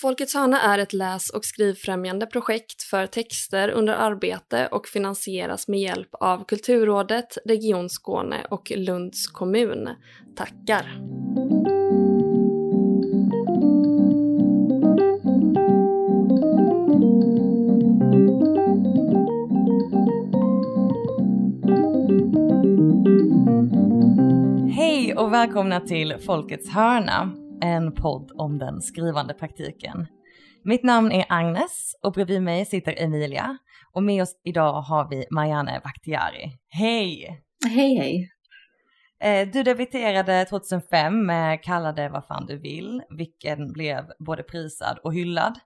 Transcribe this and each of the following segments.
Folkets hörna är ett läs och skrivfrämjande projekt för texter under arbete och finansieras med hjälp av Kulturrådet, Region Skåne och Lunds kommun. Tackar! Hej och välkomna till Folkets hörna, en podd om den skrivande praktiken. Mitt namn är Agnes och bredvid mig sitter Emilia och med oss idag har vi Marianne Vaktiari. Hej! Hej hej! Eh, du debuterade 2005 med Kalla det vad fan du vill, vilken blev både prisad och hyllad.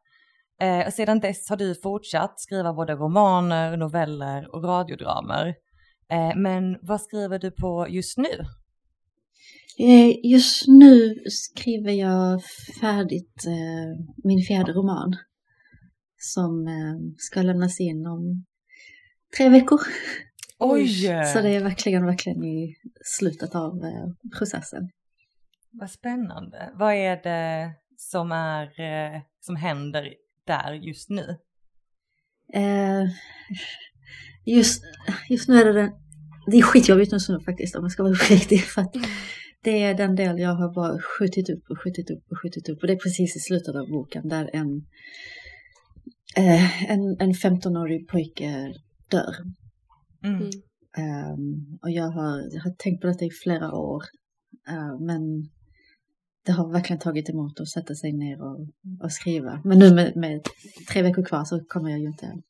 Eh, och sedan dess har du fortsatt skriva både romaner, noveller och radiodramer. Eh, men vad skriver du på just nu? Just nu skriver jag färdigt min fjärde roman som ska lämnas in om tre veckor. Oj! Så det är verkligen, verkligen i slutet av processen. Vad spännande. Vad är det som, är, som händer där just nu? Just, just nu är det den, det är skitjobbigt just nu faktiskt om jag ska vara uppriktig. För att det är den del jag har bara skjutit upp och skjutit upp och skjutit upp. Och det är precis i slutet av boken där en, eh, en, en 15-årig pojke dör. Mm. Um, och jag har, jag har tänkt på detta i flera år. Uh, men det har verkligen tagit emot att sätta sig ner och, och skriva. Men nu med, med, tre veckor kvar så kommer jag ju inte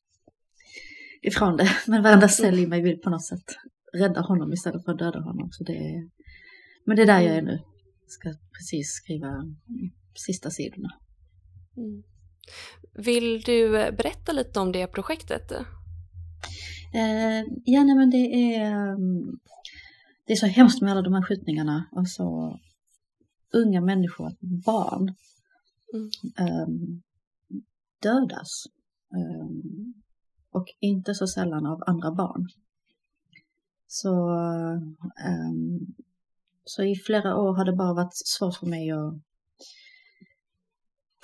ifrån det. Men varenda cell i mig vill på något sätt rädda honom istället för att döda honom. Så det är, men det är där jag är nu. Ska precis skriva sista sidorna. Mm. Vill du berätta lite om det projektet? Eh, ja, nej, men det är, det är så hemskt med alla de här skjutningarna och så unga människor, barn, Mm. um, dödas. Um, och inte så sällan av andra barn. Så, um, så i flera år har det bara varit svårt för mig att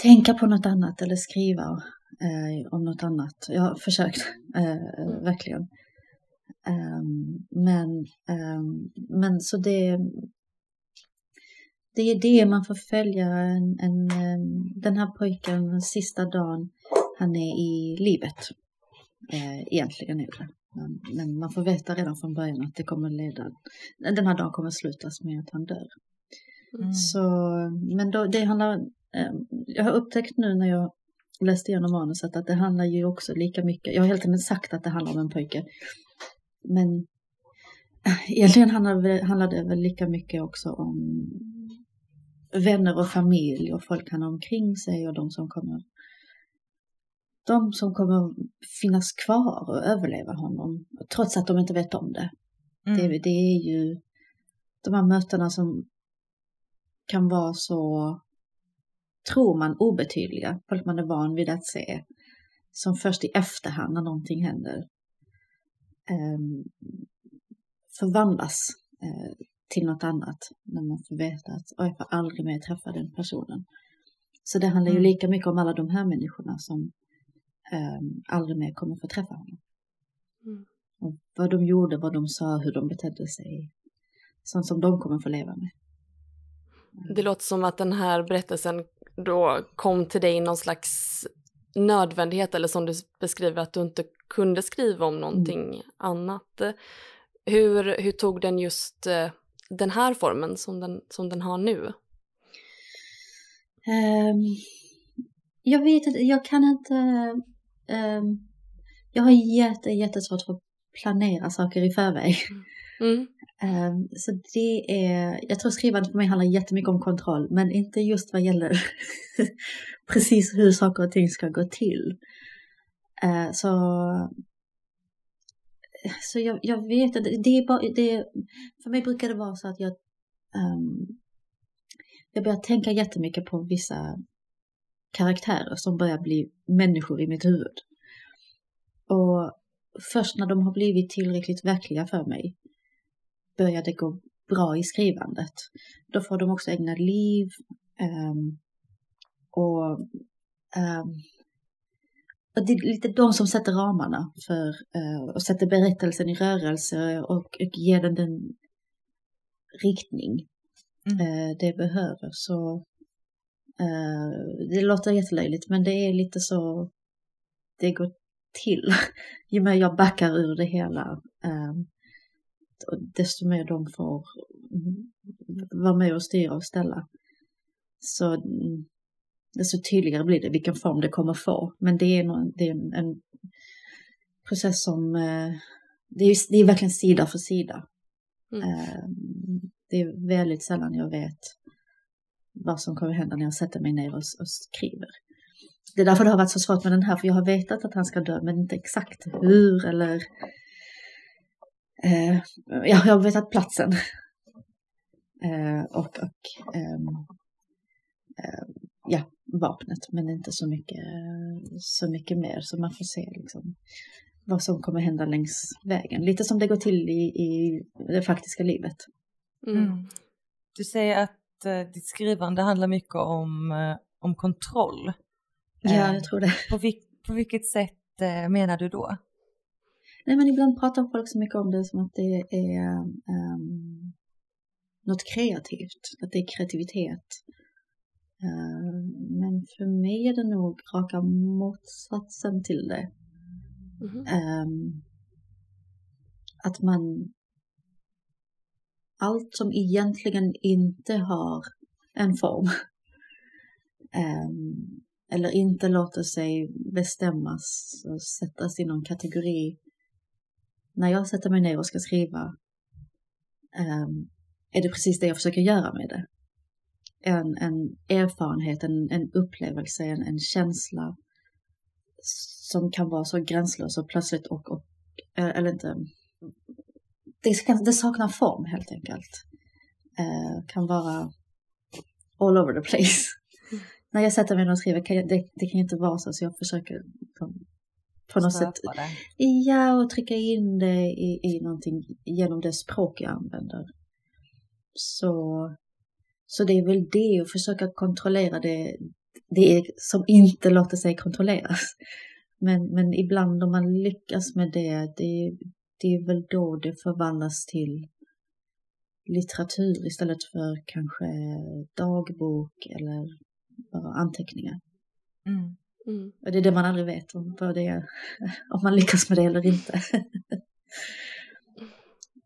tänka på något annat eller skriva eh, om något annat. Jag har försökt, eh, verkligen. Um, men, um, men så det, det är det man får följa en, en, den här pojken sista dagen han är i livet. Eh, egentligen är det. Men, men, man får veta redan från början att det kommer leda, den här dagen kommer slutas med att han dör. Mm. Så, men då, det handlar, eh, jag har upptäckt nu när jag läste igenom manuset att det handlar ju också lika mycket, jag har helt enkelt sagt att det handlar om en pojke. Men äh, egentligen handlar det, handlar det väl lika mycket också om vänner och familj och folk han har omkring sig och de som kommer de som kommer finnas kvar och överleva honom trots att de inte vet om det. Mm. Det, det är ju de här mötena som kan vara så, tror man, obetydliga, folk man är van vid att se, som först i efterhand när någonting händer um, förvandlas uh, till något annat när man får veta att jag får aldrig mer träffa den personen. Så det handlar ju Mm. lika mycket om alla de här människorna som um, aldrig mer kommer få träffa honom. Mm. Och vad de gjorde, vad de sa, hur de betedde sig. Sånt som de kommer få leva med. Det låter som att den här berättelsen då kom till dig i någon slags nödvändighet eller som du beskriver att du inte kunde skriva om någonting annat. Hur, hur tog den just eh, den här formen som den, som den har nu? Ehm, jag vet inte, jag kan inte... ehm, jag har jätte, jättesvårt för att planera saker i förväg. Mm. Ehm, så det är, jag tror skrivandet för mig handlar jättemycket om kontroll, men inte just vad gäller precis hur saker och ting ska gå till. Eh, så så jag, jag vet inte, det är bara, det, för mig brukar det vara så att jag, ehm, jag börjar tänka jättemycket på vissa karaktärer som börjar bli människor i mitt huvud. Och först när de har blivit tillräckligt verkliga för mig börjar det gå bra i skrivandet. Då får de också ägna liv ehm, och um, och det är lite de som sätter ramarna för uh, och sätter berättelsen i rörelse och, och ger den den riktning mm. uh, det behöver. Så det låter jättelöjligt men det är lite så det går till. Ju mer jag backar ur det hela um, desto mer de får vara med och styra och ställa. Så desto tydligare blir det vilken form det kommer få. Men det är, någon, det är en, en, process som, eh, det är, det är verkligen sida för sida. Mm. Eh, det är väldigt sällan jag vet vad som kommer hända när jag sätter mig ner och, och skriver. Det är därför det har varit så svårt med den här, för jag har vetat att han ska dö, men inte exakt hur eller... Eh, ja, jag har vetat platsen. Eh, och och eh, ja, vapnet, men inte så mycket, så mycket mer. Så man får se liksom vad som kommer hända längs vägen. Lite som det går till i, i det faktiska livet. Mm. mm. Du säger att eh, ditt skrivande handlar mycket om, eh, om kontroll. Ja, jag eh, tror det. På, vil på vilket sätt eh, menar du då? Nej, men ibland pratar folk så mycket om det som att det är um, något kreativt, att det är kreativitet. Uh, men för mig är det nog raka motsatsen till det. Mm -hmm. um, att man allt som egentligen inte har en form um, eller inte låter sig bestämmas och sättas i någon kategori. När jag sätter mig ner och ska skriva um, är det precis det jag försöker göra med det. En, en erfarenhet, en, en upplevelse, en, en känsla som kan vara så gränslös och plötsligt och, och eh, eller inte, det, det saknar form helt enkelt. Uh, kan vara all over the place. Mm. När jag sätter mig ner och skriver, kan jag, det, det, kan inte vara så, så jag försöker på, på något sätt, det. ja, och trycka in det i, i någonting genom det språk jag använder. Så, så det är väl det att försöka kontrollera det, det som inte låter sig kontrolleras. Men, men ibland om man lyckas med det, det, det är väl då det förvandlas till litteratur istället för kanske dagbok eller bara anteckningar. Mm. Mm. Och det är det man aldrig vet om, vad det är, om man lyckas med det eller inte.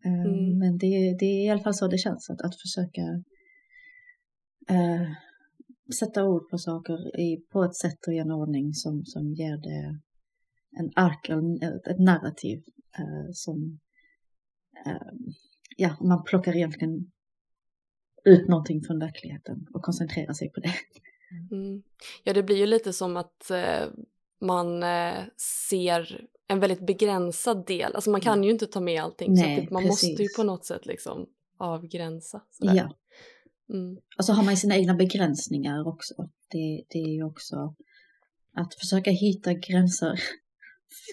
Eh, mm. Men det, det, är i alla fall så det känns, att, att försöka äh, sätta ord på saker i, på ett sätt och i en ordning som, som ger det en ark, ett, narrativ som, äh, ja, man plockar egentligen ut någonting från verkligheten och koncentrerar sig på det. Mm. Ja, det blir ju lite som att man ser en väldigt begränsad del. Alltså man kan mm. ju inte ta med allting Nej, så man precis. måste ju på något sätt liksom avgränsa. Sådär. Ja. Mm. Och så har man sina egna begränsningar också. Det, det är ju också att försöka hitta gränser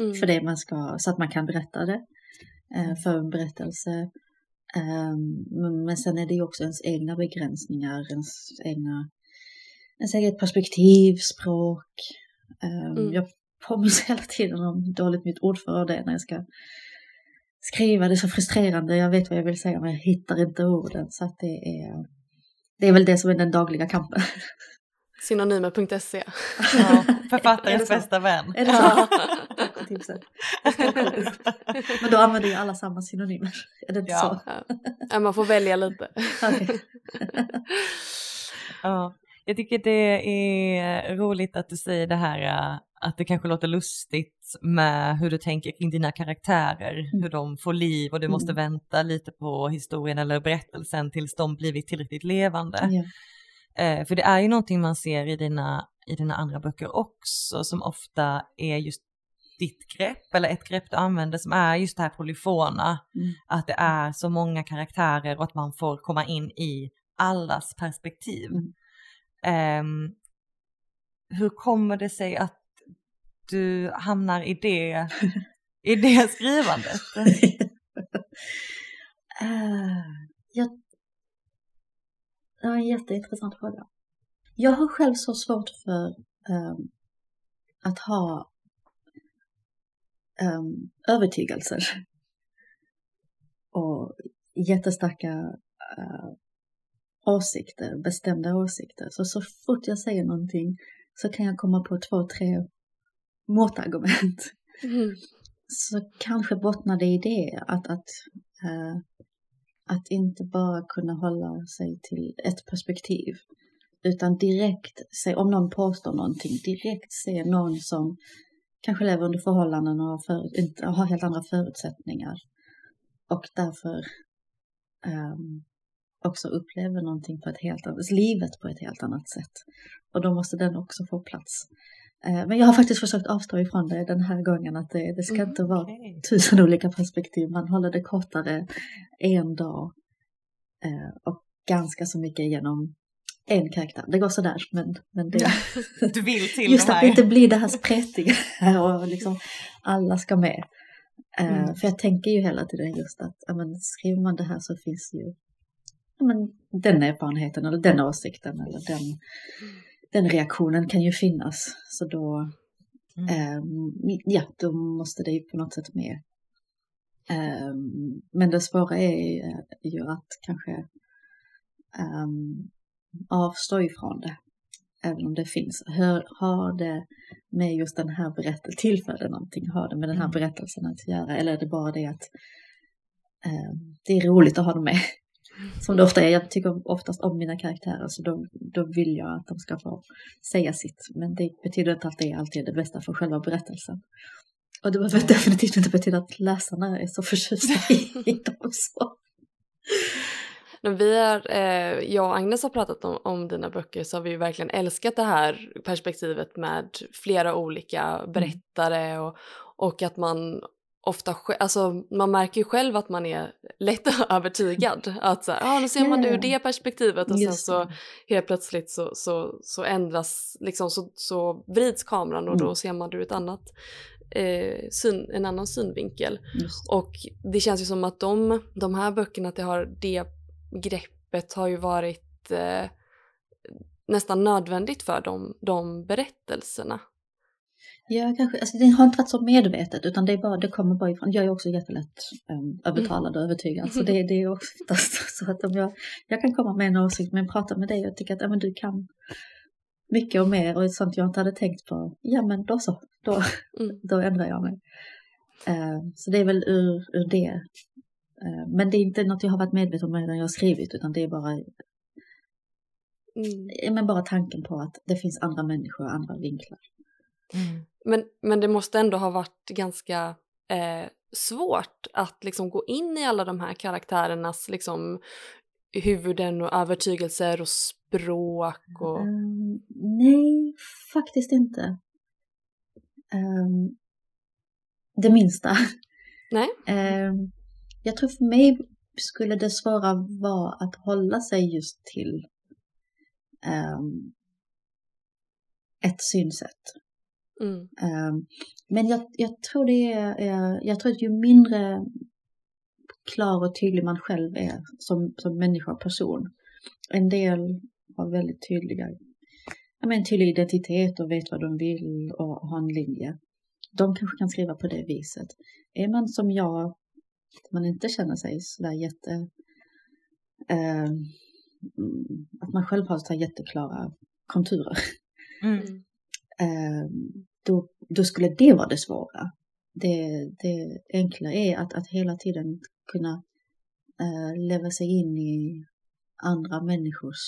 mm. för det man ska, så att man kan berätta det eh, för en berättelse. Um, men sen är det ju också ens egna begränsningar, ens egna ens eget perspektiv, språk. Um, mm. Jag påminns hela tiden om dåligt mitt ordförråd det när jag ska skriva. Det är så frustrerande. Jag vet vad jag vill säga men jag hittar inte orden. Så att det är, det är väl det som är den dagliga kampen. Synonymer.se. Ja, författarens bästa vän. Är det så? Tipset. Men då använder ju alla samma synonymer. Är det inte ja. så? Ja, man får välja lite. Okay. ja. Jag tycker det är roligt att du säger det här äh, att det kanske låter lustigt med hur du tänker kring dina karaktärer, mm. hur de får liv och du måste mm. vänta lite på historien eller berättelsen tills de blivit tillräckligt levande. Yeah. för det är ju någonting man ser i dina, i dina andra böcker också som ofta är just ditt grepp eller ett grepp du använder som är just det här polyfona, mm. att det är så många karaktärer och att man får komma in i allas perspektiv. Mm. Um, hur kommer det sig att du hamnar i det, i det skrivandet? uh, jag, det var en jätteintressant fråga. Jag har själv så svårt för um, att ha um, övertygelser och jättestarka uh, åsikter, bestämda åsikter. Så så fort jag säger någonting så kan jag komma på två, tre motargument. Mm. Så kanske bottnar det i det, att, att, uh, att inte bara kunna hålla sig till ett perspektiv. Utan direkt, se, om någon påstår någonting, direkt se någon som kanske lever under förhållanden och för, inte, har helt andra förutsättningar. Och därför um, också upplever någonting på ett helt annat, livet på ett helt annat sätt. Och då måste den också få plats. Uh, men jag har faktiskt försökt avstå ifrån det den här gången, att det, det ska mm, inte vara okay. tusen olika perspektiv. Man håller det kortare en dag uh, och ganska så mycket genom en karaktär. Det går sådär, men, men det... du vill till Just att det inte blir det här sprättiga och liksom alla ska med. Eh, mm. Uh, för jag tänker ju hela tiden just att ja, men, skriver man det här så finns ju ja, men, den erfarenheten eller den åsikten eller den, den reaktionen kan ju finnas. Så då, mm. um, ja, då måste det ju på något sätt med. Um, men det svåra är ju att kanske um, avstå ifrån det. Även om det finns. Hör, har det med just den här berättelsen, tillför det någonting? Har det med den här mm. berättelsen att göra? Eller är det bara det att eh, det är roligt att ha dem med? Som det ofta är. Jag tycker oftast om mina karaktärer så då, då vill jag att de ska få säga sitt. Men det betyder inte att det alltid är det bästa för själva berättelsen. Och det behöver definitivt inte betyda att läsarna är så förtjusta i dem. Så. När vi är, eh, jag och Agnes har pratat om, om dina böcker så har vi ju verkligen älskat det här perspektivet med flera olika mm. berättare och, och att man ofta, alltså man märker ju själv att man är lätt övertygad. Att så här, ah, nu ser man det ur det perspektivet och sen så helt plötsligt så, så, så ändras, liksom så, så vrids kameran och mm. då ser man det ur ett annat eh, syn, en annan synvinkel. Och det känns ju som att de, de här böckerna, att det har det greppet har ju varit eh, nästan nödvändigt för de, de berättelserna. Ja, kanske. Alltså, det har inte varit så medvetet utan det, är bara, det kommer bara ifrån. Jag är också jättelätt um, övertalad och övertygad. Så det, det är oftast så att om jag, jag kan komma med en åsikt men prata med dig och tycka att ja, men du kan mycket och mer och sånt jag inte hade tänkt på. Ja men då så, då, mm. då ändrar jag mig. Uh, så det är väl ur, ur det men det är inte något jag har varit medveten om när jag har skrivit utan det är bara mm. men bara tanken på att det finns andra människor och andra vinklar. Mm. Men, men det måste ändå ha varit ganska eh, svårt att liksom gå in i alla de här karaktärernas liksom, huvuden och övertygelser och språk? Och... Um, nej, faktiskt inte. Um, det minsta. Nej. Um, jag tror för mig skulle det svåra vara att hålla sig just till um, ett synsätt. Mm. Um, men jag, jag, tror det är, jag tror att ju mindre klar och tydlig man själv är som, som människa och person. En del har väldigt tydliga, ja, men tydlig identitet och vet vad de vill och har en linje. De kanske kan skriva på det viset. Är man som jag att man inte känner sig sådär jätte... Eh, att man själv har så jätteklara konturer. Mm. eh, då, då skulle det vara det svåra. Det, det enkla är att, att hela tiden kunna eh, leva sig in i andra människors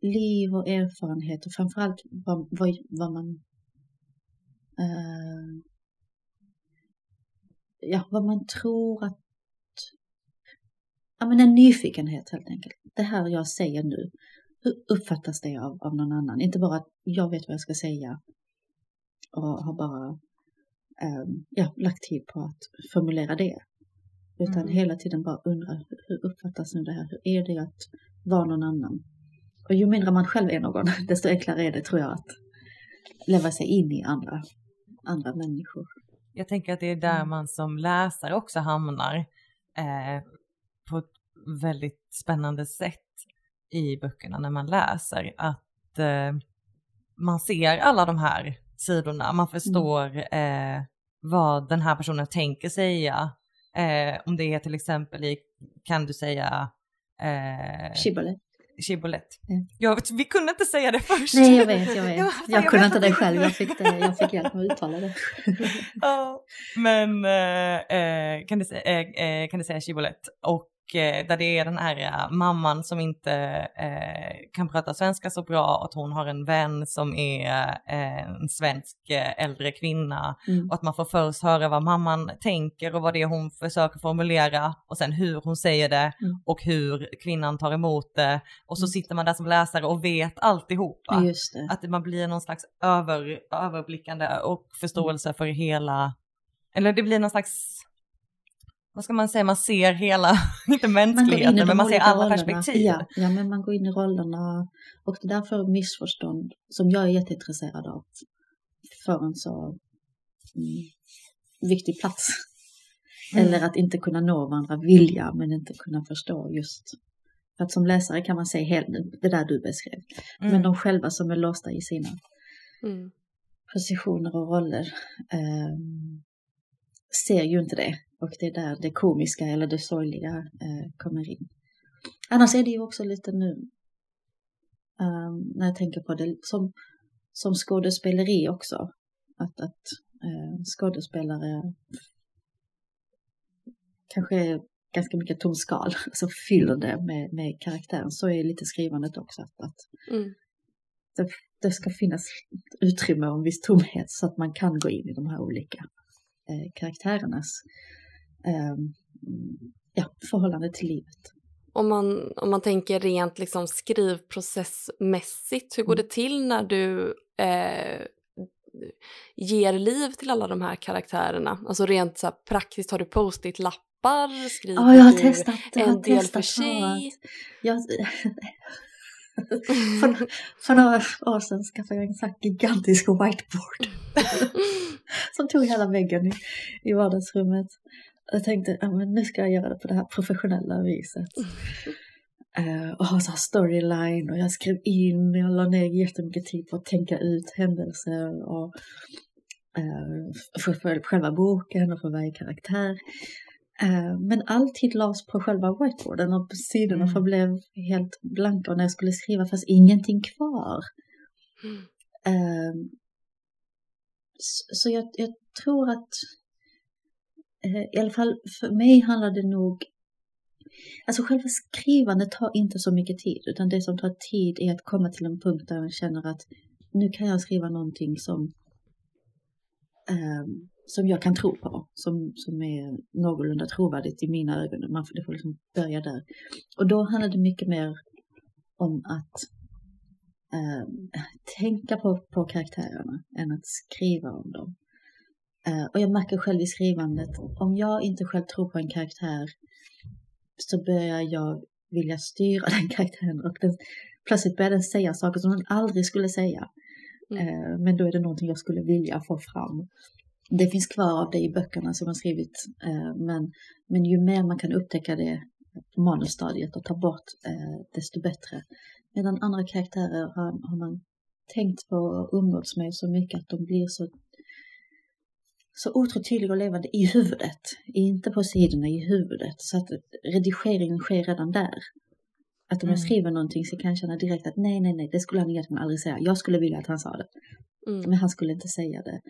liv och erfarenhet och framförallt vad, vad, vad man eh, ja, vad man tror att... Ja, men en nyfikenhet helt enkelt. Det här jag säger nu, hur uppfattas det av, av någon annan? Inte bara att jag vet vad jag ska säga och har bara um, ja, lagt tid på att formulera det. Utan mm. hela tiden bara undra, hur uppfattas nu det här? Hur är det att vara någon annan? Och ju mindre man själv är någon, desto enklare är det tror jag att leva sig in i andra, andra människor. Jag tänker att det är där mm. man som läsare också hamnar eh, på ett väldigt spännande sätt i böckerna när man läser. Att eh, man ser alla de här sidorna. Man förstår eh, vad den här personen tänker säga. Eh, om det är till exempel i, kan du säga... Eh, Shibboleth. Shibboleth. Mm. Jag, vi kunde inte säga det först. Nej, jag vet, jag vet. Ja, jag, jag kunde vet inte det själv, jag fick, det, jag fick hjälp med att uttala det. Ja, men eh, eh, kan, du, eh, eh, kan du säga Shibboleth? Och där det är den här eh, mamman som inte eh, kan prata svenska så bra, att hon har en vän som är eh, en svensk eh, äldre kvinna Mm. och att man får först höra vad mamman tänker och vad det är hon försöker formulera och sen hur hon säger det Mm. och hur kvinnan tar emot det och så Mm. sitter man där som läsare och vet alltihopa. Just det. Att man blir någon slags över, överblickande och förståelse för hela, eller det blir någon slags, vad ska man säga, man ser hela, inte Man mänskligheten, de men man ser alla rollerna. perspektiv. Ja, ja, men man går in i rollerna och det är därför missförstånd, som jag är jätteintresserad av, får en så mm, viktig plats. Mm. Eller att inte kunna nå varandra vilja men inte kunna förstå just. För att som läsare kan man se helt det där du beskrev. Mm. Men de själva som är låsta i sina Mm. positioner och roller ehm, ser ju inte det. Och det är där det komiska eller det sorgliga eh, kommer in. Annars är det ju också lite nu, ehm, när jag tänker på det, som, som skådespeleri också. Att, att eh, skådespelare kanske är ganska mycket tom skal, så fyller det med, med karaktären. Så är lite skrivandet också. Att, att Mm. det ska finnas utrymme och en viss tomhet så att man kan gå in i de här olika karaktärernas eh, ja, förhållande till livet. Om man, om man tänker rent liksom skrivprocessmässigt, hur går Mm. det till när du eh, ger liv till alla de här karaktärerna? Alltså rent så här praktiskt, har du post-it-lappar? Skriver Ja, jag har du testat. Jag har en del testat för sig? Jag, för, för några år sedan skaffade jag en sån gigantisk whiteboard som tog hela väggen i, i vardagsrummet. Jag tänkte, ja, men nu ska jag göra det på det här professionella viset. Eh, och ha så här storyline och jag skrev in, jag la ner jättemycket tid på att tänka ut händelser och eh, för, för själva boken och för varje karaktär. Eh, men all tid lades på själva whiteboarden och sidorna Mm. förblev helt blanka och när jag skulle skriva fanns ingenting kvar. Mm. Eh, så jag, jag tror att eh, i alla fall för mig handlar det nog Alltså själva skrivandet tar inte så mycket tid utan det som tar tid är att komma till en punkt där jag känner att nu kan jag skriva någonting som som jag kan tro på, som, som är någorlunda trovärdigt i mina ögon. Man får, det får liksom börja där. Och då handlar det mycket mer om att ehm, tänka på, på karaktärerna än att skriva om dem. Eh, och jag märker själv i skrivandet, om jag inte själv tror på en karaktär så börjar jag vilja styra den karaktären och den, plötsligt börjar den säga saker som den aldrig skulle säga. Mm. Eh, men då är det någonting jag skulle vilja få fram. Det finns kvar av det i böckerna som jag skrivit, eh, men, men ju mer man kan upptäcka det på manusstadiet och ta bort, eh, desto bättre. Medan andra karaktärer har, har man tänkt på och umgåtts med så mycket att de blir så så otroligt tydliga och levande i huvudet, inte på sidorna, i huvudet. Så att redigeringen sker redan där. Att om jag Mm. skriver någonting så kan jag känna direkt att nej, nej, nej, det skulle han egentligen aldrig säga. Jag skulle vilja att han sa det, Mm. men han skulle inte säga det.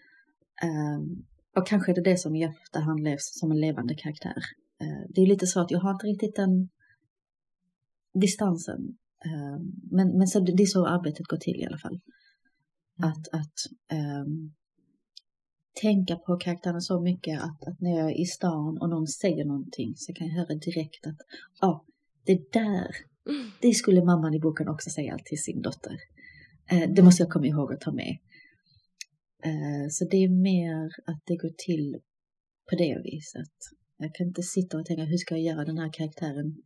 Ehm, och kanske är det det som i efterhand levs som en levande karaktär. Eh, det är lite så att jag har inte riktigt den distansen. Ehm, men, men så, det är så arbetet går till i alla fall. Mm. Att, att ehm, tänka på karaktärerna så mycket att, att när jag är i stan och någon säger någonting så kan jag höra direkt att ja, det där, Mm. det skulle mamman i boken också säga till sin dotter. Eh, det måste jag komma ihåg att ta med. Eh, så det är mer att det går till på det viset. Jag kan inte sitta och tänka hur ska jag göra den här karaktären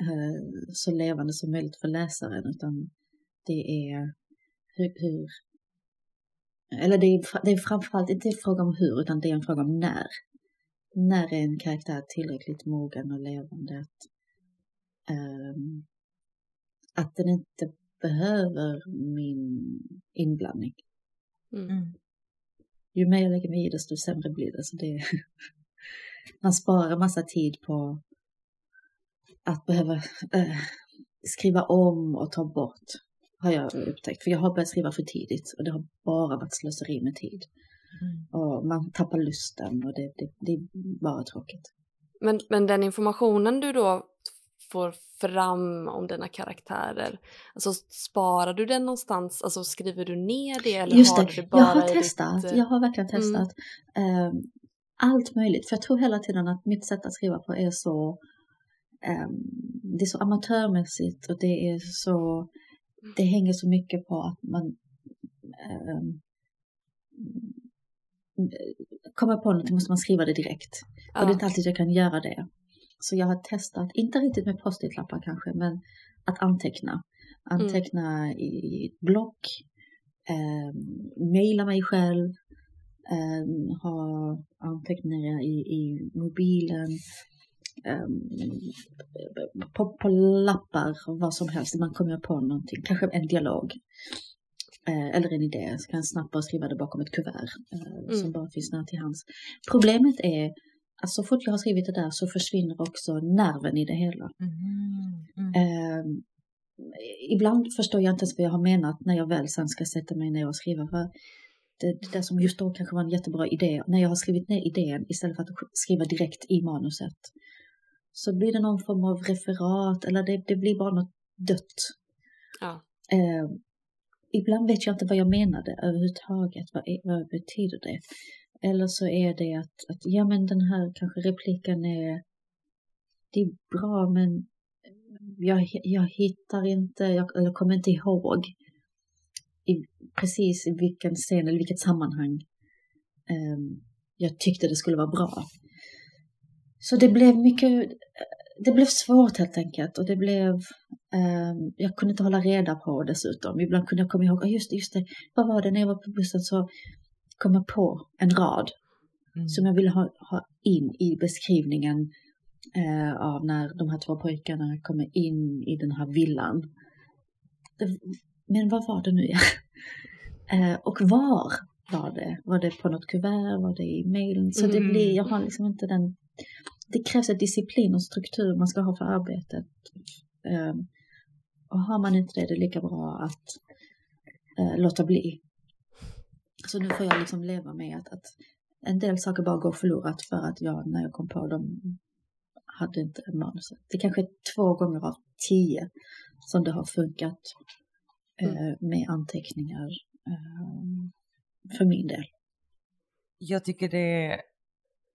eh, så levande som möjligt för läsaren utan det är hur, hur eller det är, det är framförallt inte en fråga om hur utan det är en fråga om när. När är en karaktär tillräckligt mogen och levande att, um, att den inte behöver min inblandning. Mm. Mm. ju mer jag lägger mig i desto sämre blir det. Så det man sparar massa tid på att behöva äh, skriva om och ta bort har jag upptäckt. För jag har börjat skriva för tidigt och det har bara varit slöseri med tid. Mm. Och man tappar lusten och det, det, det är bara tråkigt. Men, men den informationen du då får fram om dina karaktärer, alltså sparar du den någonstans, alltså skriver du ner det eller Just det, har du det bara jag har testat, ditt... jag har verkligen mm. testat mm. um, allt möjligt, för jag tror hela tiden att mitt sätt att skriva på är så um, det är så amatörmässigt och det är så det hänger så mycket på att man um, kommer på något måste man skriva det direkt. Ja. Och det är inte alltid jag kan göra det. Så jag har testat, inte riktigt med post-it-lappar kanske, men att anteckna. Anteckna mm. i ett block, eh, mejla mig själv, eh, ha anteckningar i, i mobilen, eh, på, på lappar, vad som helst, man kommer på någonting, kanske en dialog eh, eller en idé, så kan jag snabbt bara skriva det bakom ett kuvert eh, mm. som bara finns nära till hands. Problemet är så fort jag har skrivit det där så försvinner också nerven i det hela. Mm. Mm. Eh, ibland förstår jag inte ens vad jag har menat när jag väl sen ska sätta mig ner och skriva. För det, det där som just då kanske var en jättebra idé, när jag har skrivit ner idén istället för att skriva direkt i manuset så blir det någon form av referat eller det, det blir bara något dött. Ja. Eh, ibland vet jag inte vad jag menade överhuvudtaget. Vad, är, vad betyder det? Eller så är det att, att ja men den här kanske repliken är, det är bra men jag, jag hittar inte, jag, eller kommer inte ihåg i, precis i vilken scen eller vilket sammanhang um, jag tyckte det skulle vara bra. Så det blev mycket, det blev svårt helt enkelt och det blev, um, jag kunde inte hålla reda på dessutom. Ibland kunde jag komma ihåg, oh, just, just det, vad var det när jag var på bussen så komma på en rad mm. som jag ville ha, ha in i beskrivningen eh, av när de här två pojkarna kommer in i den här villan. Men vad var det nu eh, och var var det? Var det på något kuvert? Var det i mejlen? Så det blir, jag har liksom inte den... Det krävs ett disciplin och struktur man ska ha för arbetet. Eh, och har man inte det, det är lika bra att eh, låta bli. Så nu får jag liksom leva med att, att en del saker bara går förlorat för att jag när jag kom på dem hade inte manuset. Det kanske är två gånger av tio som det har funkat mm. eh, med anteckningar eh, för min del. Jag tycker det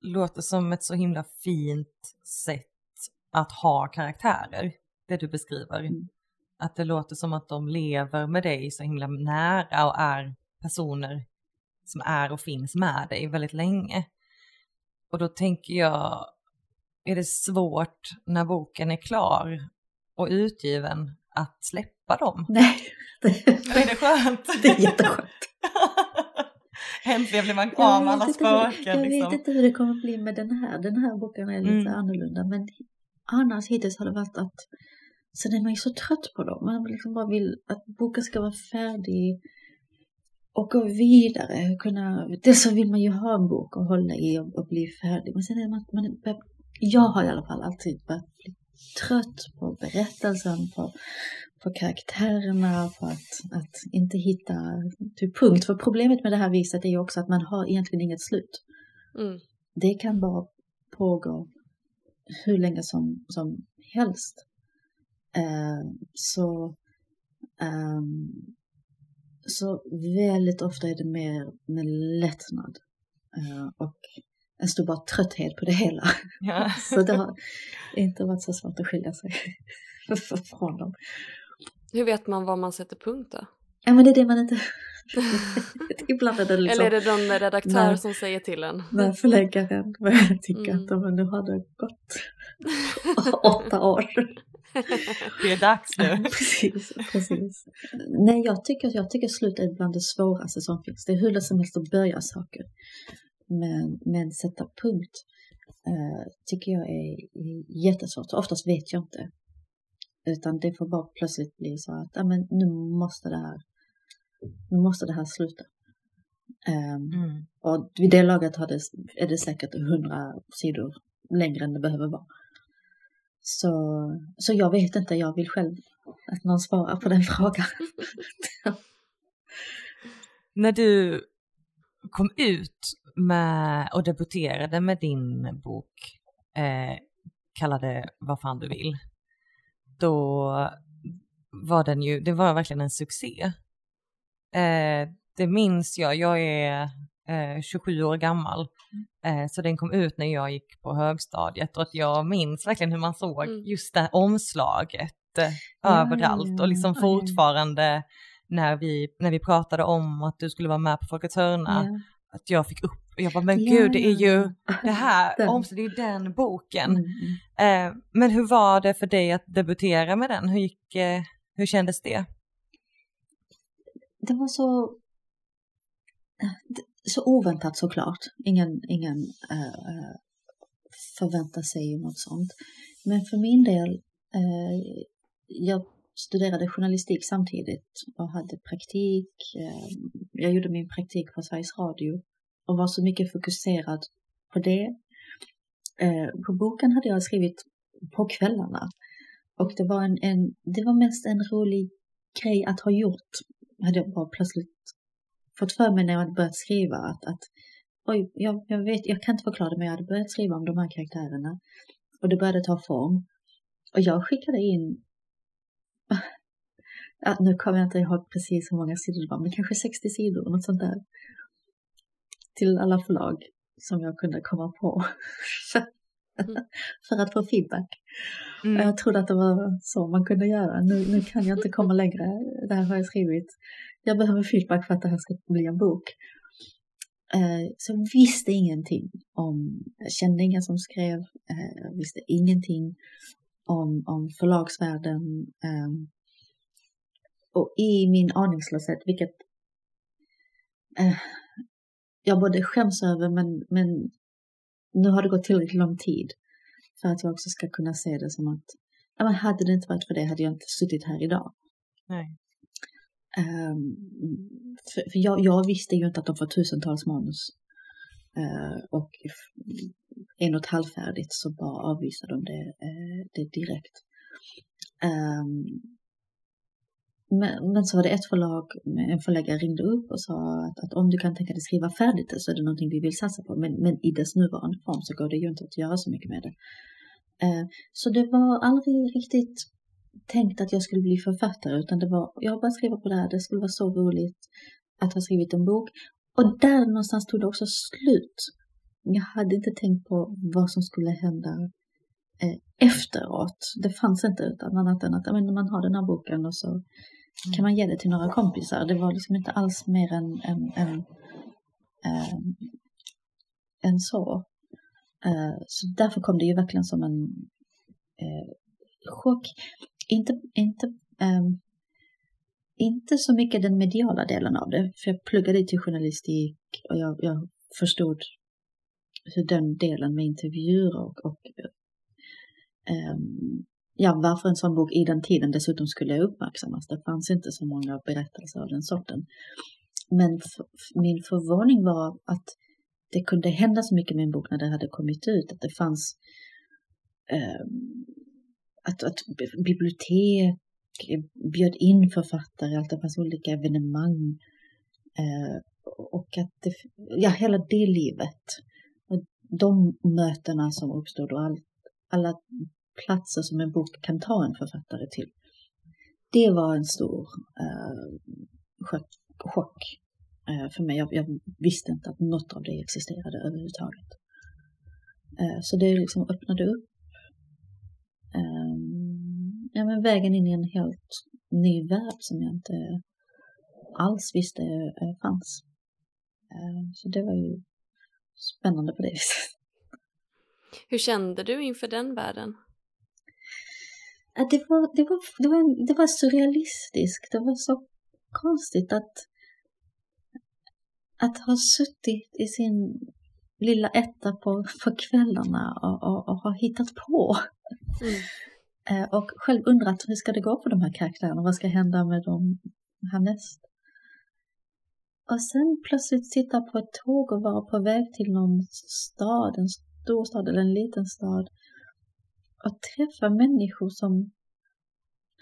låter som ett så himla fint sätt att ha karaktärer, det du beskriver. Mm. Att det låter som att de lever med dig så himla nära och är personer som är och finns med dig väldigt länge. Och då tänker jag, är det svårt när boken är klar och utgiven att släppa dem? Nej. Det, är det skönt? Det är jätteskönt. Äntligen blir man av med alla spöken. Jag liksom. vet inte hur det kommer bli med den här. Den här boken är lite mm. annorlunda. Men annars hittills har det varit att sen är man ju så trött på dem. Man liksom bara vill att boken ska vara färdig och gå vidare. Kunna, så vill man ju ha en bok att hålla i och, och bli färdig. Men sen är man, man, jag har i alla fall alltid börjat bli trött på berättelsen, på, på karaktärerna, på att, att inte hitta typ punkt. För problemet med det här viset är ju också att man har egentligen inget slut. Mm. Det kan bara pågå hur länge som, som helst. Uh, så um, så väldigt ofta är det mer med lättnad uh, och en stor bara trötthet på det hela. Ja. så det har inte varit så svårt att skilja sig från dem. Hur vet man var man sätter punkt då? Ja men det är det man inte Ibland är det liksom... Eller är det någon redaktör när, som säger till en? När förläggaren börjar tycka mm. att nu har det gått åtta år. det är dags nu. precis, precis. Nej, jag tycker, jag tycker slut är bland det svåraste som finns. Det är hur lätt som helst att börja saker. Men, men sätta punkt uh, tycker jag är jättesvårt. Oftast vet jag inte. Utan det får bara plötsligt bli så att, ja men nu måste det här, nu måste det här sluta. Um, mm. Och vid det laget har det, är det säkert hundra sidor längre än det behöver vara. Så, så jag vet inte, jag vill själv att någon svarar på den frågan. När du kom ut med och debuterade med din bok eh, Kalla det vad fan du vill. Då var den ju, det var verkligen en succé. Eh, det minns jag, jag är eh, 27 år gammal. Eh, så den kom ut när jag gick på högstadiet och att jag minns verkligen hur man såg mm. just det omslaget eh, överallt och liksom fortfarande när vi, när vi pratade om att du skulle vara med på Folkets hörna, att jag fick upp och jag bara, men gud det är ju det här, den. det är ju den boken. Mm. mm. Eh, men hur var det för dig att debutera med den? Hur, gick, eh, hur kändes det? Det var så, så oväntat såklart. Ingen, ingen äh, förväntar sig något sånt. Men för min del, äh, jag studerade journalistik samtidigt och hade praktik. Äh, jag gjorde min praktik på Sveriges Radio och var så mycket fokuserad på det. På boken hade jag skrivit på kvällarna och det var, en, en, det var mest en rolig grej att ha gjort. Hade jag bara plötsligt fått för mig när jag hade börjat skriva att, att oj, jag, jag, vet, jag kan inte förklara det men jag hade börjat skriva om de här karaktärerna och det började ta form. Och jag skickade in, ja, nu kommer jag inte ihåg precis hur många sidor det var, men kanske 60 sidor, något sånt där. Till alla förlag som jag kunde komma på. Mm. för att få feedback. Mm. Jag trodde att det var så man kunde göra. Nu, nu kan jag inte komma längre. Det här har jag skrivit. Jag behöver feedback för att det här ska bli en bok. Eh, så jag visste ingenting om, jag kände ingen som skrev, eh, jag visste ingenting om, om förlagsvärlden. Ehm, och i min aningslöshet, vilket eh, jag både skäms över men, men nu har det gått tillräckligt lång tid för att jag också ska kunna se det som att ja, men hade det inte varit för det hade jag inte suttit här idag. Nej. Um, för, för jag, jag, visste ju inte att de får tusentals manus. Uh, och en och ett halvfärdigt så bara avvisade de det, uh, det direkt. Um, men, men, så var det ett förlag, en förläggare ringde upp och sa att, att om du kan tänka dig skriva färdigt det så är det någonting vi vill satsa på. Men, men i dess nuvarande form så går det ju inte att göra så mycket med det. Uh, så det var aldrig riktigt tänkt att jag skulle bli författare utan det var, jag bara skriva på det här, det skulle vara så roligt att ha skrivit en bok. Och där någonstans tog det också slut. Jag hade inte tänkt på vad som skulle hända eh, efteråt. Det fanns inte utan annat än att men, man har den här boken och så kan man ge det till några kompisar. Det var liksom inte alls mer än, än, än, äh, än så. Äh, så därför kom det ju verkligen som en äh, chock. Inte, inte, um, inte så mycket den mediala delen av det, för jag pluggade till journalistik och jag, jag förstod hur den delen med intervjuer och, och um, ja, varför en sån bok i den tiden dessutom skulle uppmärksammas. Det fanns inte så många berättelser av den sorten. Men min förvåning var att det kunde hända så mycket med en bok när det hade kommit ut. Att det fanns eh, att, att bibliotek eh, bjöd in författare, att det fanns olika evenemang. Eh, och att det, ja, hela det livet. Och de mötena som uppstod och all, alla platser som en bok kan ta en författare till. Det var en stor eh, chock, chock eh, för mig. Jag, jag, visste inte att något av det existerade överhuvudtaget. Eh, så det liksom öppnade upp um, ja, men vägen in i en helt ny värld som jag inte alls visste uh, fanns. Uh, så det var ju spännande på det viset. Hur kände du inför den världen? Det, var, det, var, det, var, det var surrealistiskt. Det var så konstigt att, att ha suttit i sin lilla etta på, på kvällarna och, och, och ha hittat på. Mm. Eh, och själv undrat hur ska det gå för de här karaktärerna? Vad ska hända med dem härnäst? och sen plötsligt sitta på ett tåg och vara på väg till någon stad, en stor stad eller en liten stad och träffa människor som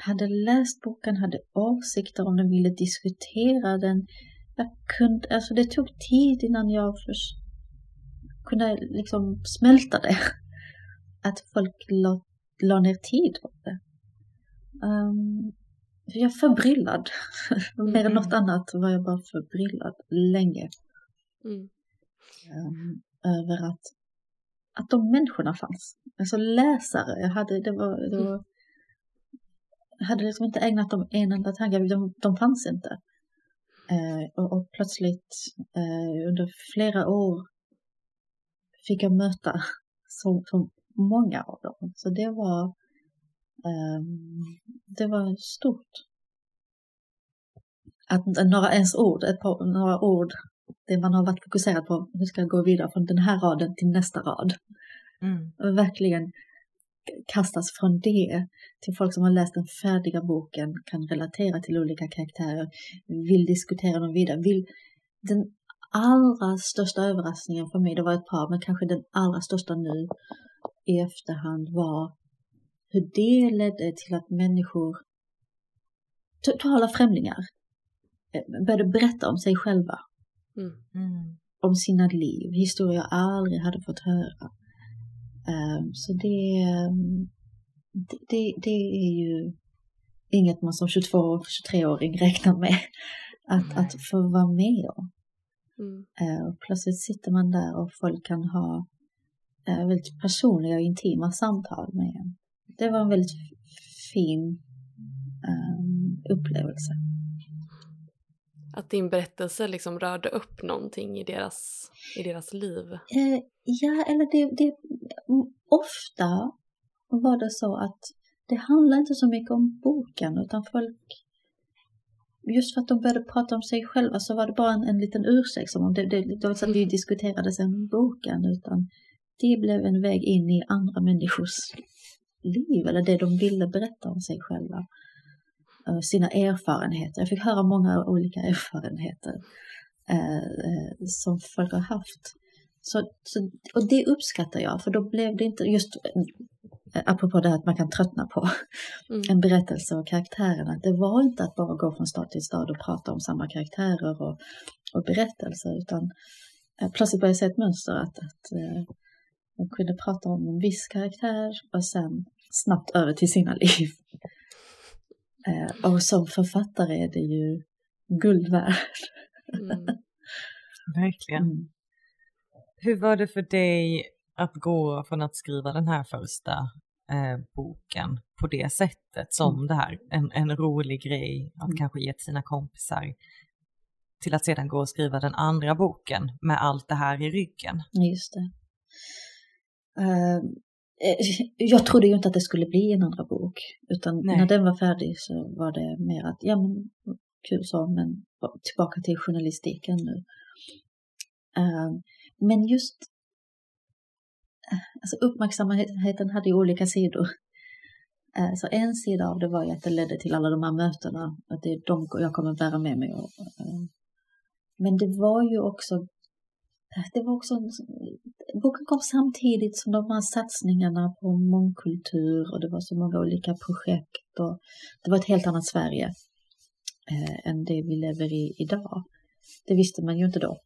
hade läst boken, hade åsikter om den, ville diskutera den. Jag kunde, alltså det tog tid innan jag först kunde liksom smälta det. Att folk la, la ner tid på det. Um, jag är förbryllad. Mm. Mer än något annat var jag bara förbryllad länge. Mm. Um, över att, att de människorna fanns. Alltså läsare. Jag hade, det var, det mm. var, jag hade liksom inte ägnat dem en enda tanke. De, de fanns inte. Uh, och, och, plötsligt uh, under flera år fick jag möta så, så många av dem. Så det var Ehm, det var stort. Att några ens ord, ett par, några ord, det man har varit fokuserad på, hur ska jag gå vidare från den här raden till nästa rad. Mm. Verkligen kastas från det till folk som har läst den färdiga boken, kan relatera till olika karaktärer, vill diskutera dem vidare, vill den allra största överraskningen för mig, det var ett par, men kanske den allra största nu i efterhand var hur det ledde till att människor, totala främlingar, eh, började berätta om sig själva. Mm. Mm. Om sina liv, historier jag aldrig hade fått höra. Um, så det, um, det, det, är ju inget man som 22-23-åring räknar med att, att få vara med om. Mm. Uh, och plötsligt sitter man där och folk kan ha väldigt personliga och intima samtal med en det var en väldigt fin um, upplevelse. Att din berättelse liksom rörde upp någonting i deras, i deras liv? Eh, ja, eller det, det, ofta var det så att det handlar inte så mycket om boken utan folk just för att de började prata om sig själva så var det bara en, en liten ursäkt som om det, det, det var så att vi diskuterade sen boken utan det blev en väg in i andra människors liv eller det de ville berätta om sig själva. Eh, sina erfarenheter. Jag fick höra många olika erfarenheter eh, som folk har haft. Så, så, och det uppskattar jag, för då blev det inte just eh, apropå det här att man kan tröttna på mm. en berättelse och karaktärerna. Det var inte att bara gå från stad till stad och prata om samma karaktärer och, och berättelser utan eh, plötsligt började jag se ett mönster att, att eh, de kunde prata om en viss karaktär och sen snabbt över till sina liv. Eh, och som författare är det ju guld värd. Mm. Verkligen. Mm. Hur var det för dig att gå från att skriva den här första eh, boken på det sättet som mm. det här, en, en rolig grej att mm. kanske ge till sina kompisar till att sedan gå och skriva den andra boken med allt det här i ryggen? Just det. Ehm, eh, jag trodde ju inte att det skulle bli en andra bok. Utan Nej. när den var färdig så var det mer att, ja men kul så, men tillbaka till journalistiken nu. Ehm, men just alltså uppmärksamheten hade ju olika sidor. Eh, så en sida av det var ju att det ledde till alla de här mötena, att det är de jag kommer bära med mig. Men det var ju också det var också en, boken kom samtidigt som de här satsningarna på mångkultur och det var så många olika projekt och det var ett helt annat Sverige eh, än det vi lever i idag. Det visste man ju inte då.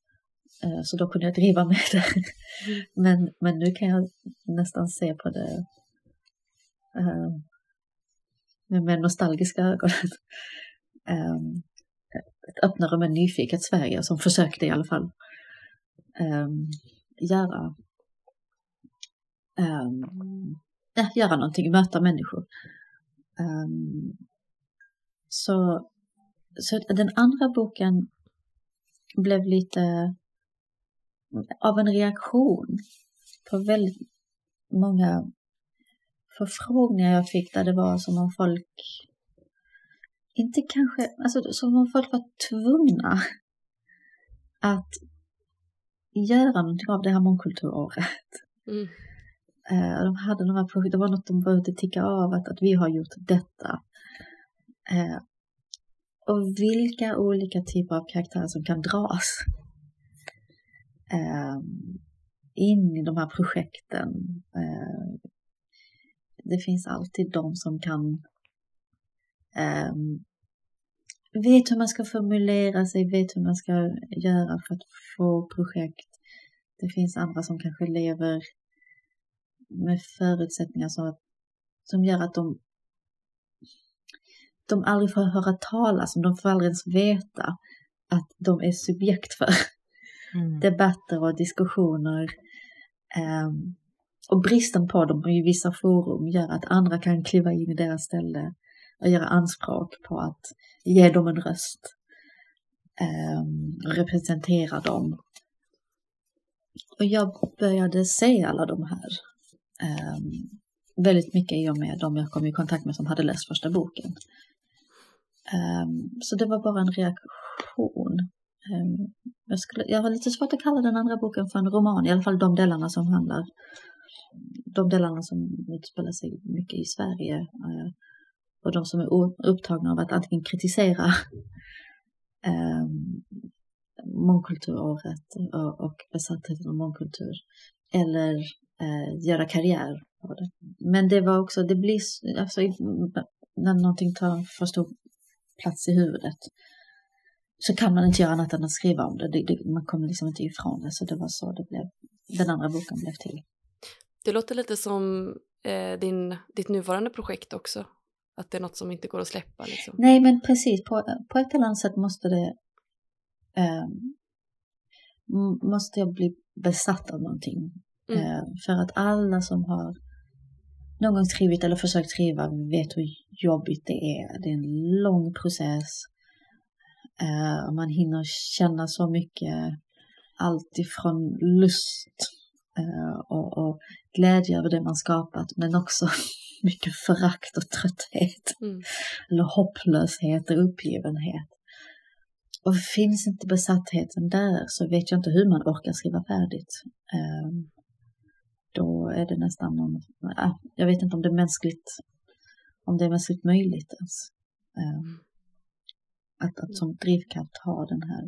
Eh, så då kunde jag driva med det. Mm. Men, men nu kan jag nästan se på det eh, med nostalgiska ögon. eh, ett öppnare mer nyfiket Sverige som försökte i alla fall um, göra, um, ja, göra någonting, möta människor. Um, så, så den andra boken blev lite av en reaktion på väldigt många förfrågningar jag fick där det var som om folk inte kanske, alltså som om folk var tvungna att göra någonting av det här mångkulturåret. Mm. Eh, de hade några projekt, det var något de behövde ticka av att, att vi har gjort detta. Eh, och vilka olika typer av karaktärer som kan dras eh, in i de här projekten. Det finns alltid de som kan vet hur man ska formulera sig, vet hur man ska göra för att få projekt. Det finns andra som kanske lever med förutsättningar så att, som gör att de de aldrig får höra talas om, de får aldrig ens veta att de är subjekt för mm. debatter och diskussioner. Um, och bristen på dem i vissa forum gör att andra kan kliva in i deras ställe och göra anspråk på att ge dem en röst. Eh, representera dem. Och jag började se alla de här eh, väldigt mycket i och med de jag kom i kontakt med som hade läst första boken. Eh, så det var bara en reaktion. Ehm, jag, skulle, jag har lite svårt att kalla den andra boken för en roman, i alla fall de delarna som handlar, de delarna som utspelar sig mycket i Sverige ehm, och de som är upptagna av att antingen kritisera eh, mångkulturåret och, och besattheten av mångkultur eller eh, göra karriär av det. Men det var också, det blir, alltså när någonting tar för stor plats i huvudet så kan man inte göra annat än att skriva om det. det, det man kommer liksom inte ifrån det, så det var så det blev, den andra boken blev till. Det låter lite som eh, din, ditt nuvarande projekt också, att det är något som inte går att släppa. Liksom. Nej, men precis, på, på ett eller annat sätt måste det eh, måste jag bli besatt av någonting. Mm. Eh, för att alla som har någon gång skrivit eller försökt skriva vet hur jobbigt det är. Det är en lång process. Uh, man hinner känna så mycket, allt ifrån lust uh, och, och, glädje över det man skapat, men också mycket förakt och trötthet. Mm. Eller hopplöshet och uppgivenhet. Och finns inte besattheten där så vet jag inte hur man orkar skriva färdigt. Uh, då är det nästan någon, jag vet inte om det är mänskligt, om det är mänskligt möjligt ens. Ähm, att, att som drivkraft ha den här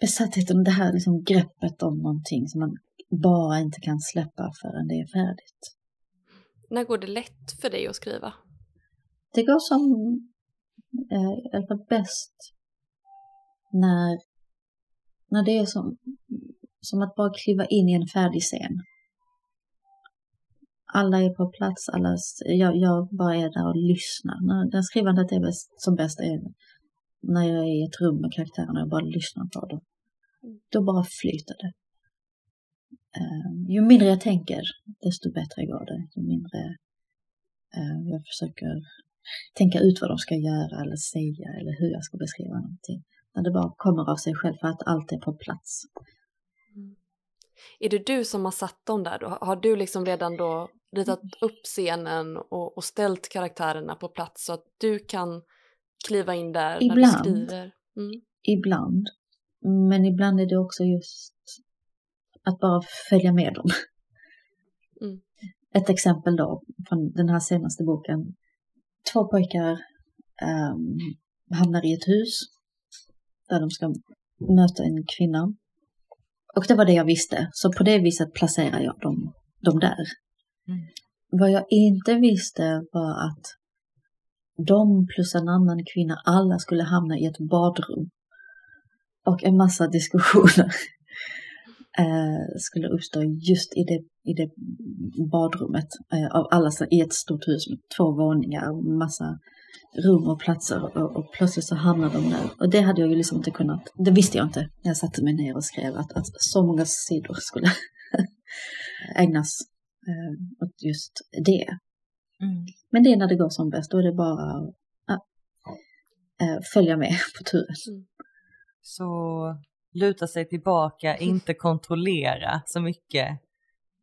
besattheten, det här liksom greppet om någonting som man bara inte kan släppa förrän det är färdigt. När går det lätt för dig att skriva? Det går som, eh, fall bäst, när, när det är som, som att bara kliva in i en färdig scen. Alla är på plats, alla, jag, jag bara är där och lyssnar. När skrivandet är bäst, som bäst är när jag är i ett rum med karaktärerna och bara lyssnar på dem. Då bara flyter det. Uh, ju mindre jag tänker, desto bättre går det. Ju mindre uh, jag försöker tänka ut vad de ska göra eller säga eller hur jag ska beskriva någonting. När det bara kommer av sig själv för att allt är på plats. Mm. Är det du som har satt dem där då? Har du liksom redan då ritat upp scenen och, och ställt karaktärerna på plats så att du kan kliva in där ibland, när du skriver? Mm. Ibland. Men ibland är det också just att bara följa med dem. Mm. Ett exempel då från den här senaste boken. Två pojkar um, hamnar i ett hus där de ska möta en kvinna och det var det jag visste, så på det viset placerar jag dem, dem där. Mm. Vad jag inte visste var att de plus en annan kvinna, alla skulle hamna i ett badrum. Och en massa diskussioner eh, skulle uppstå just i det, i det badrummet. Eh, av alla i ett stort hus med två våningar, massa rum och platser och, och, plötsligt så hamnade de där. Och det hade jag ju liksom inte kunnat, det visste jag inte när jag satte mig ner och skrev att, att så många sidor skulle ägnas eh, åt just det. Mm. Men det är när det går som bäst, då är det bara att äh, följa med på turen. Mm. Så luta sig tillbaka, inte kontrollera så mycket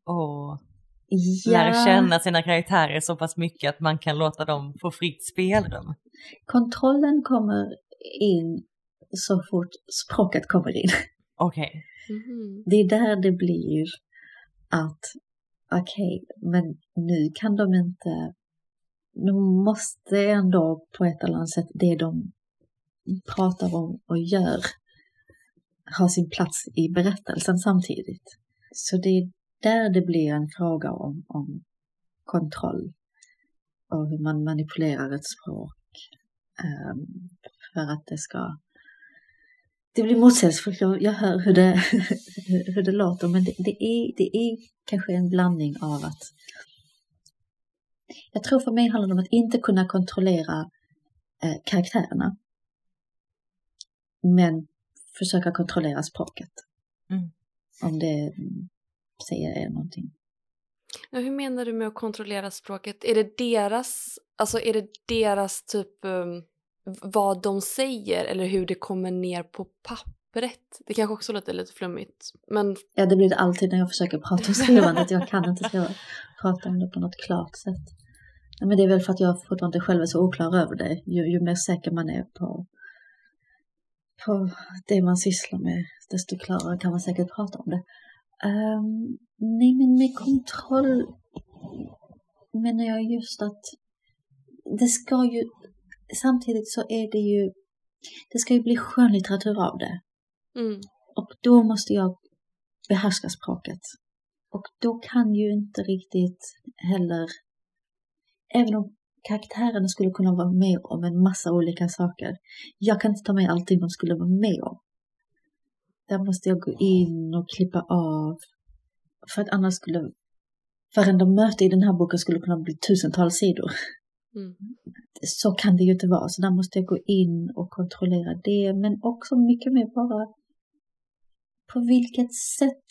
och ja. lära känna sina karaktärer så pass mycket att man kan låta dem få fritt spelrum. Kontrollen kommer in så fort språket kommer in. Okej. Okay. Mm. Det är där det blir att okej, okay, men nu kan de inte nu måste ändå på ett eller annat sätt det de pratar om och gör ha sin plats i berättelsen samtidigt. Så det är där det blir en fråga om, om kontroll och hur man manipulerar ett språk um, för att det ska det blir motsägelsefullt, jag, jag hör hur det, hur det låter, men det, det, är, det är kanske en blandning av att jag tror för mig handlar det om att inte kunna kontrollera eh, karaktärerna. Men försöka kontrollera språket. Mm. Om det säger er någonting. Ja, hur menar du med att kontrollera språket? Är det deras, alltså är det deras typ um, vad de säger eller hur det kommer ner på pappret? Det kanske också låter lite flummigt. Men... Ja, det blir det alltid när jag försöker prata om skrivandet. Jag kan inte skriva, prata om det på något klart sätt. Men det är väl för att jag fortfarande själv är så oklar över det. Ju, ju mer säker man är på, på det man sysslar med, desto klarare kan man säkert prata om det. Um, nej, men med kontroll menar jag just att det ska ju, samtidigt så är det ju, det ska ju bli skönlitteratur av det. Mm. Och då måste jag behärska språket. Och då kan ju inte riktigt heller Även om karaktärerna skulle kunna vara med om en massa olika saker. Jag kan inte ta med allting de skulle vara med om. Där måste jag gå in och klippa av. För att annars skulle varenda möte i den här boken skulle kunna bli tusentals sidor. Mm. Så kan det ju inte vara, så där måste jag gå in och kontrollera det, men också mycket mer bara på vilket sätt,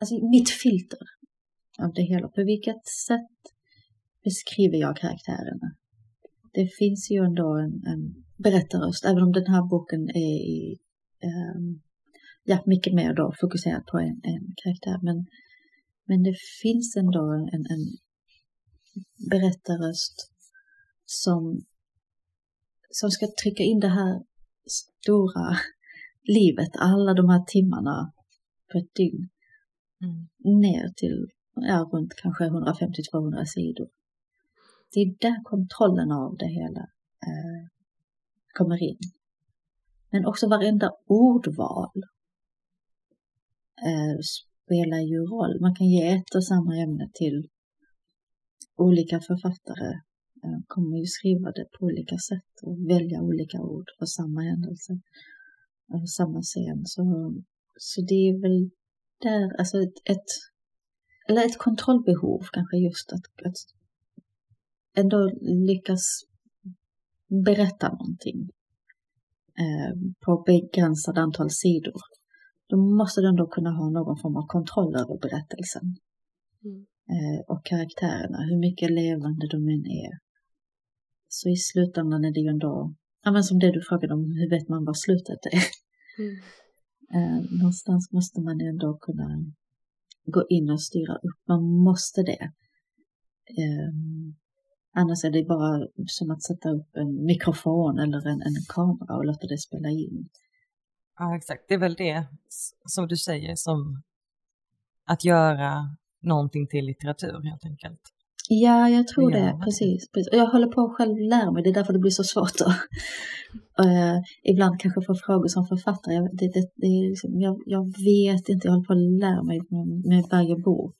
alltså mitt filter av det hela, på vilket sätt beskriver jag karaktärerna. Det finns ju ändå en, en berättarröst, även om den här boken är um, ja, mycket mer då fokuserad på en, en karaktär. Men, men det finns ändå en, en berättarröst som, som ska trycka in det här stora livet, alla de här timmarna på ett dygn, mm. ner till ja, runt kanske 150-200 sidor det är där kontrollen av det hela eh, kommer in. Men också varenda ordval eh, spelar ju roll. Man kan ge ett och samma ämne till olika författare. Eh, kommer ju skriva det på olika sätt och välja olika ord för samma händelse. För samma scen. Så, så det är väl där, alltså ett, ett eller ett kontrollbehov kanske just att, att ändå lyckas berätta någonting eh, på begränsat antal sidor, då måste du ändå kunna ha någon form av kontroll över berättelsen. Mm. Eh, och karaktärerna, hur mycket levande de än är. Så i slutändan är det ju ändå, ja men som det du frågade om, hur vet man vad slutet är? Mm. Eh, någonstans måste man ändå kunna gå in och styra upp, man måste det. Um, Annars är det bara som att sätta upp en mikrofon eller en, en kamera och låta det spela in. Ja, exakt. Det är väl det som du säger som att göra någonting till litteratur helt enkelt. Ja, jag tror det. det. Precis, precis. Jag håller på att själv lära mig, det är därför det blir så svårt uh, ibland kanske få frågor som författare. Jag, det, det, det är liksom, jag, jag, vet inte, jag håller på att lära mig med, med varje bok.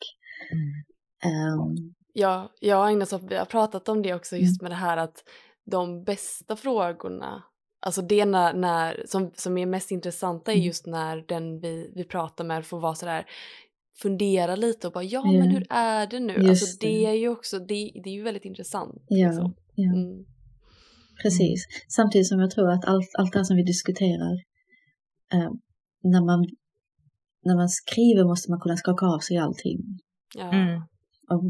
Mm. Um, Ja, jag och Agnes har pratat om det också just mm. med det här att de bästa frågorna, alltså det när, när, som, som är mest intressanta är mm. just när den vi, vi pratar med får vara sådär fundera lite och bara ja yeah. men hur är det nu? Just alltså det, det är ju också, det, det är ju väldigt intressant. Ja, liksom. ja. Mm. Precis, samtidigt som jag tror att allt, allt det här som vi diskuterar eh, när, man, när man skriver måste man kunna skaka av sig allting. Ja. Mm. Och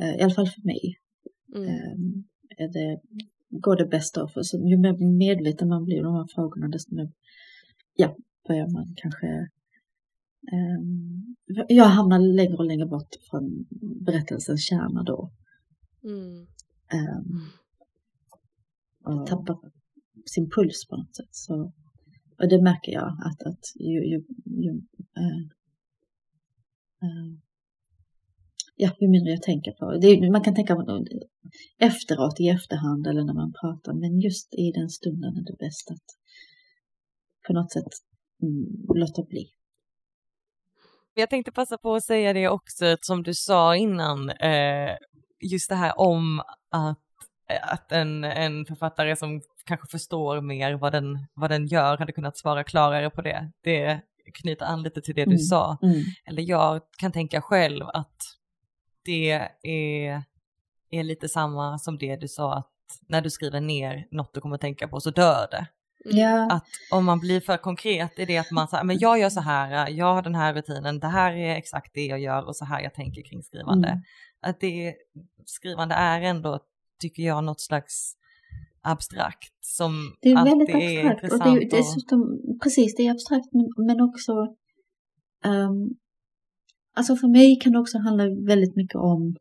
Eh, I alla fall för mig. Mm. Är det, går det bäst av. För så ju mer medveten man blir om de här frågorna desto mer ja, börjar man kanske jag hamnar längre och längre bort från berättelsens kärna då. Mm. Um, och tappar sin puls på något sätt. Så, och det märker jag att, att ju, ju, ju uh, ja, ju mindre jag tänker på det. Man kan tänka efteråt, i efterhand eller när man pratar, men just i den stunden är det bäst att på något sätt mm, låta bli. Jag tänkte passa på att säga det också, som du sa innan, eh, just det här om att, att en, en författare som kanske förstår mer vad den, vad den gör hade kunnat svara klarare på det. Det knyter an lite till det du mm. sa. Mm. Eller jag kan tänka själv att det är, är lite samma som det du sa att när du skriver ner något du kommer att tänka på så dör det. Yeah. Att om man blir för konkret i det att man säger, men jag gör så här, jag har den här rutinen, det här är exakt det jag gör och så här jag tänker kring skrivande. Mm. Att det skrivande är ändå, tycker jag, något slags abstrakt som Det är väldigt abstrakt och det är dessutom, precis det är abstrakt men, men också um, Alltså för mig kan det också handla väldigt mycket om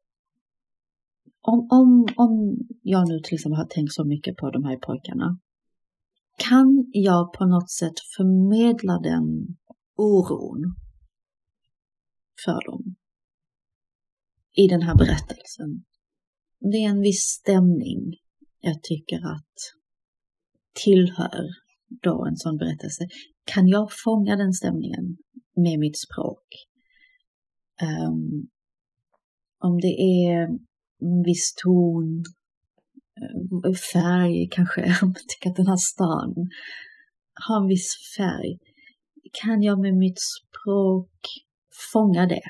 om, om, om jag nu till exempel har tänkt så mycket på de här pojkarna kan jag på något sätt förmedla den oron för dem i den här berättelsen. Det är en viss stämning jag tycker att tillhör då en sån berättelse. Kan jag fånga den stämningen med mitt språk? Um, om det är en viss ton, färg kanske, om man tycker att den här stan har en viss färg. Kan jag med mitt språk fånga det?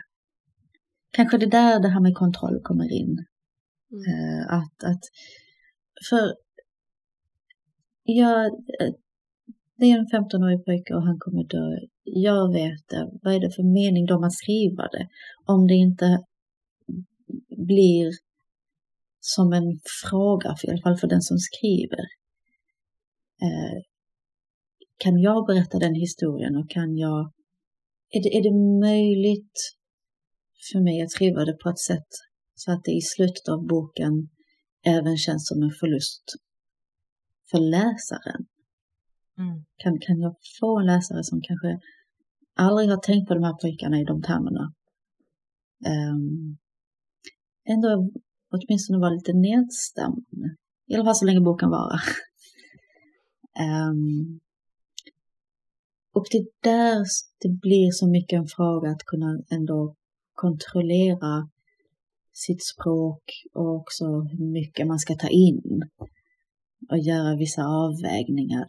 Kanske det där det här med kontroll kommer in. Mm. Uh, att, att, för jag, det är en 15-årig pojke och han kommer dö. Jag vet det. Vad är det för mening då att skriva det? Om det inte blir som en fråga, för i alla fall för den som skriver. Eh, kan jag berätta den historien och kan jag... Är det, är det möjligt för mig att skriva det på ett sätt så att det i slutet av boken även känns som en förlust för läsaren? Mm. Kan, kan jag få en läsare som kanske aldrig har tänkt på de här pojkarna i de termerna um, ändå åtminstone vara lite nedstämd. I alla fall så länge boken varar. um, och det är där det blir så mycket en fråga att kunna ändå kontrollera sitt språk och också hur mycket man ska ta in och göra vissa avvägningar.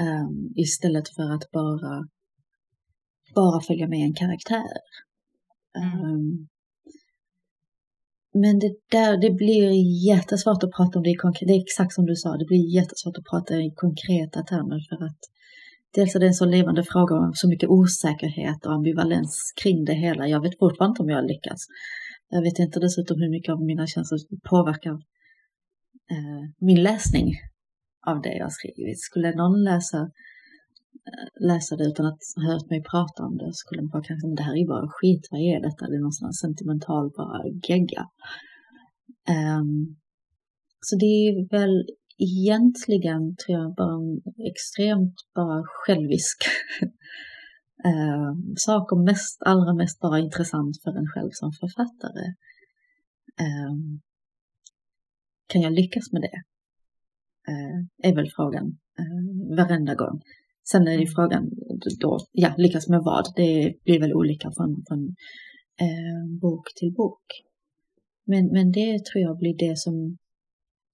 Um, istället för att bara, bara följa med en karaktär. Um, men det där, det blir jättesvårt att prata om det i konkret, det är exakt som du sa, det blir jättesvårt att prata i konkreta termer för att dels är det en så levande fråga om så mycket osäkerhet och ambivalens kring det hela. Jag vet fortfarande inte om jag lyckas. Jag vet inte dessutom hur mycket av mina känslor påverkar eh, min läsning av det jag skrivit. Skulle någon läsa, läsa det utan att ha hört mig prata om det skulle man bara kanske, men det här är ju bara skit, vad är detta? Det är någon sån sentimental bara gegga. Um, så det är väl egentligen, tror jag, bara en extremt bara självisk um, sak och mest, allra mest bara intressant för en själv som författare. Um, kan jag lyckas med det? Uh, är väl frågan uh, varenda gång. Sen är ju mm. frågan då, ja, lyckas med vad? Det blir väl olika från, från eh, bok till bok. Men, men det tror jag blir det som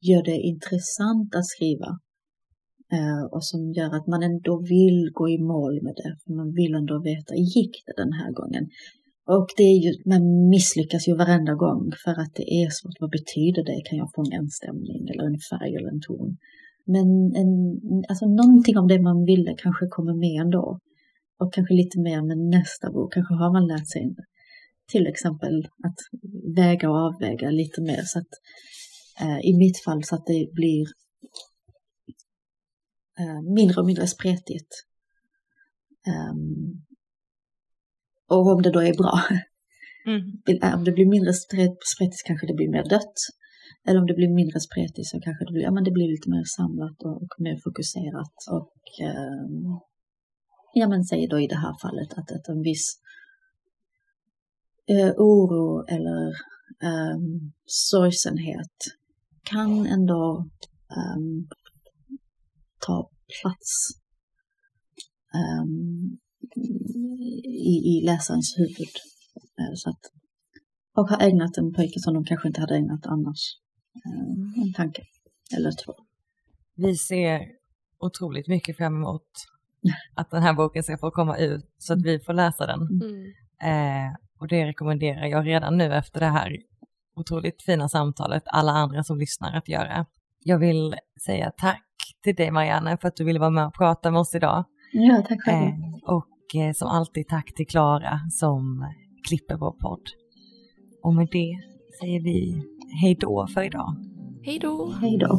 gör det intressant att skriva. Eh, och som gör att man ändå vill gå i mål med det. För man vill ändå veta, gick det den här gången? Och det är ju, man misslyckas ju varenda gång för att det är svårt. Vad betyder det? Kan jag fånga en stämning eller en färg eller en ton? Men en, alltså någonting av det man ville kanske kommer med ändå. Och kanske lite mer med nästa bok. Kanske har man lärt sig till exempel att väga och avväga lite mer. Så att, eh, I mitt fall så att det blir eh, mindre och mindre spretigt. Um, och om det då är bra. Mm. Om det blir mindre spretigt kanske det blir mer dött. Eller om det blir mindre spretigt så kanske det blir, ja, men det blir lite mer samlat och, och mer fokuserat. Och eh, ja men säg då i det här fallet att, att en viss eh, oro eller eh, sorgsenhet kan ändå eh, ta plats eh, i, i läsarens huvud. Eh, så att, och har ägnat en pojke som de kanske inte hade ägnat annars en tanke eller två. Vi ser otroligt mycket fram emot att den här boken ska få komma ut så att vi får läsa den. Mm. Eh, och det rekommenderar jag redan nu efter det här otroligt fina samtalet alla andra som lyssnar att göra. Jag vill säga tack till dig Marianne för att du ville vara med och prata med oss idag. Ja, tack själv. Eh, och eh, som alltid tack till Klara som klipper vår podd. Och med det säger vi hej då för idag. Hej då! Hej då.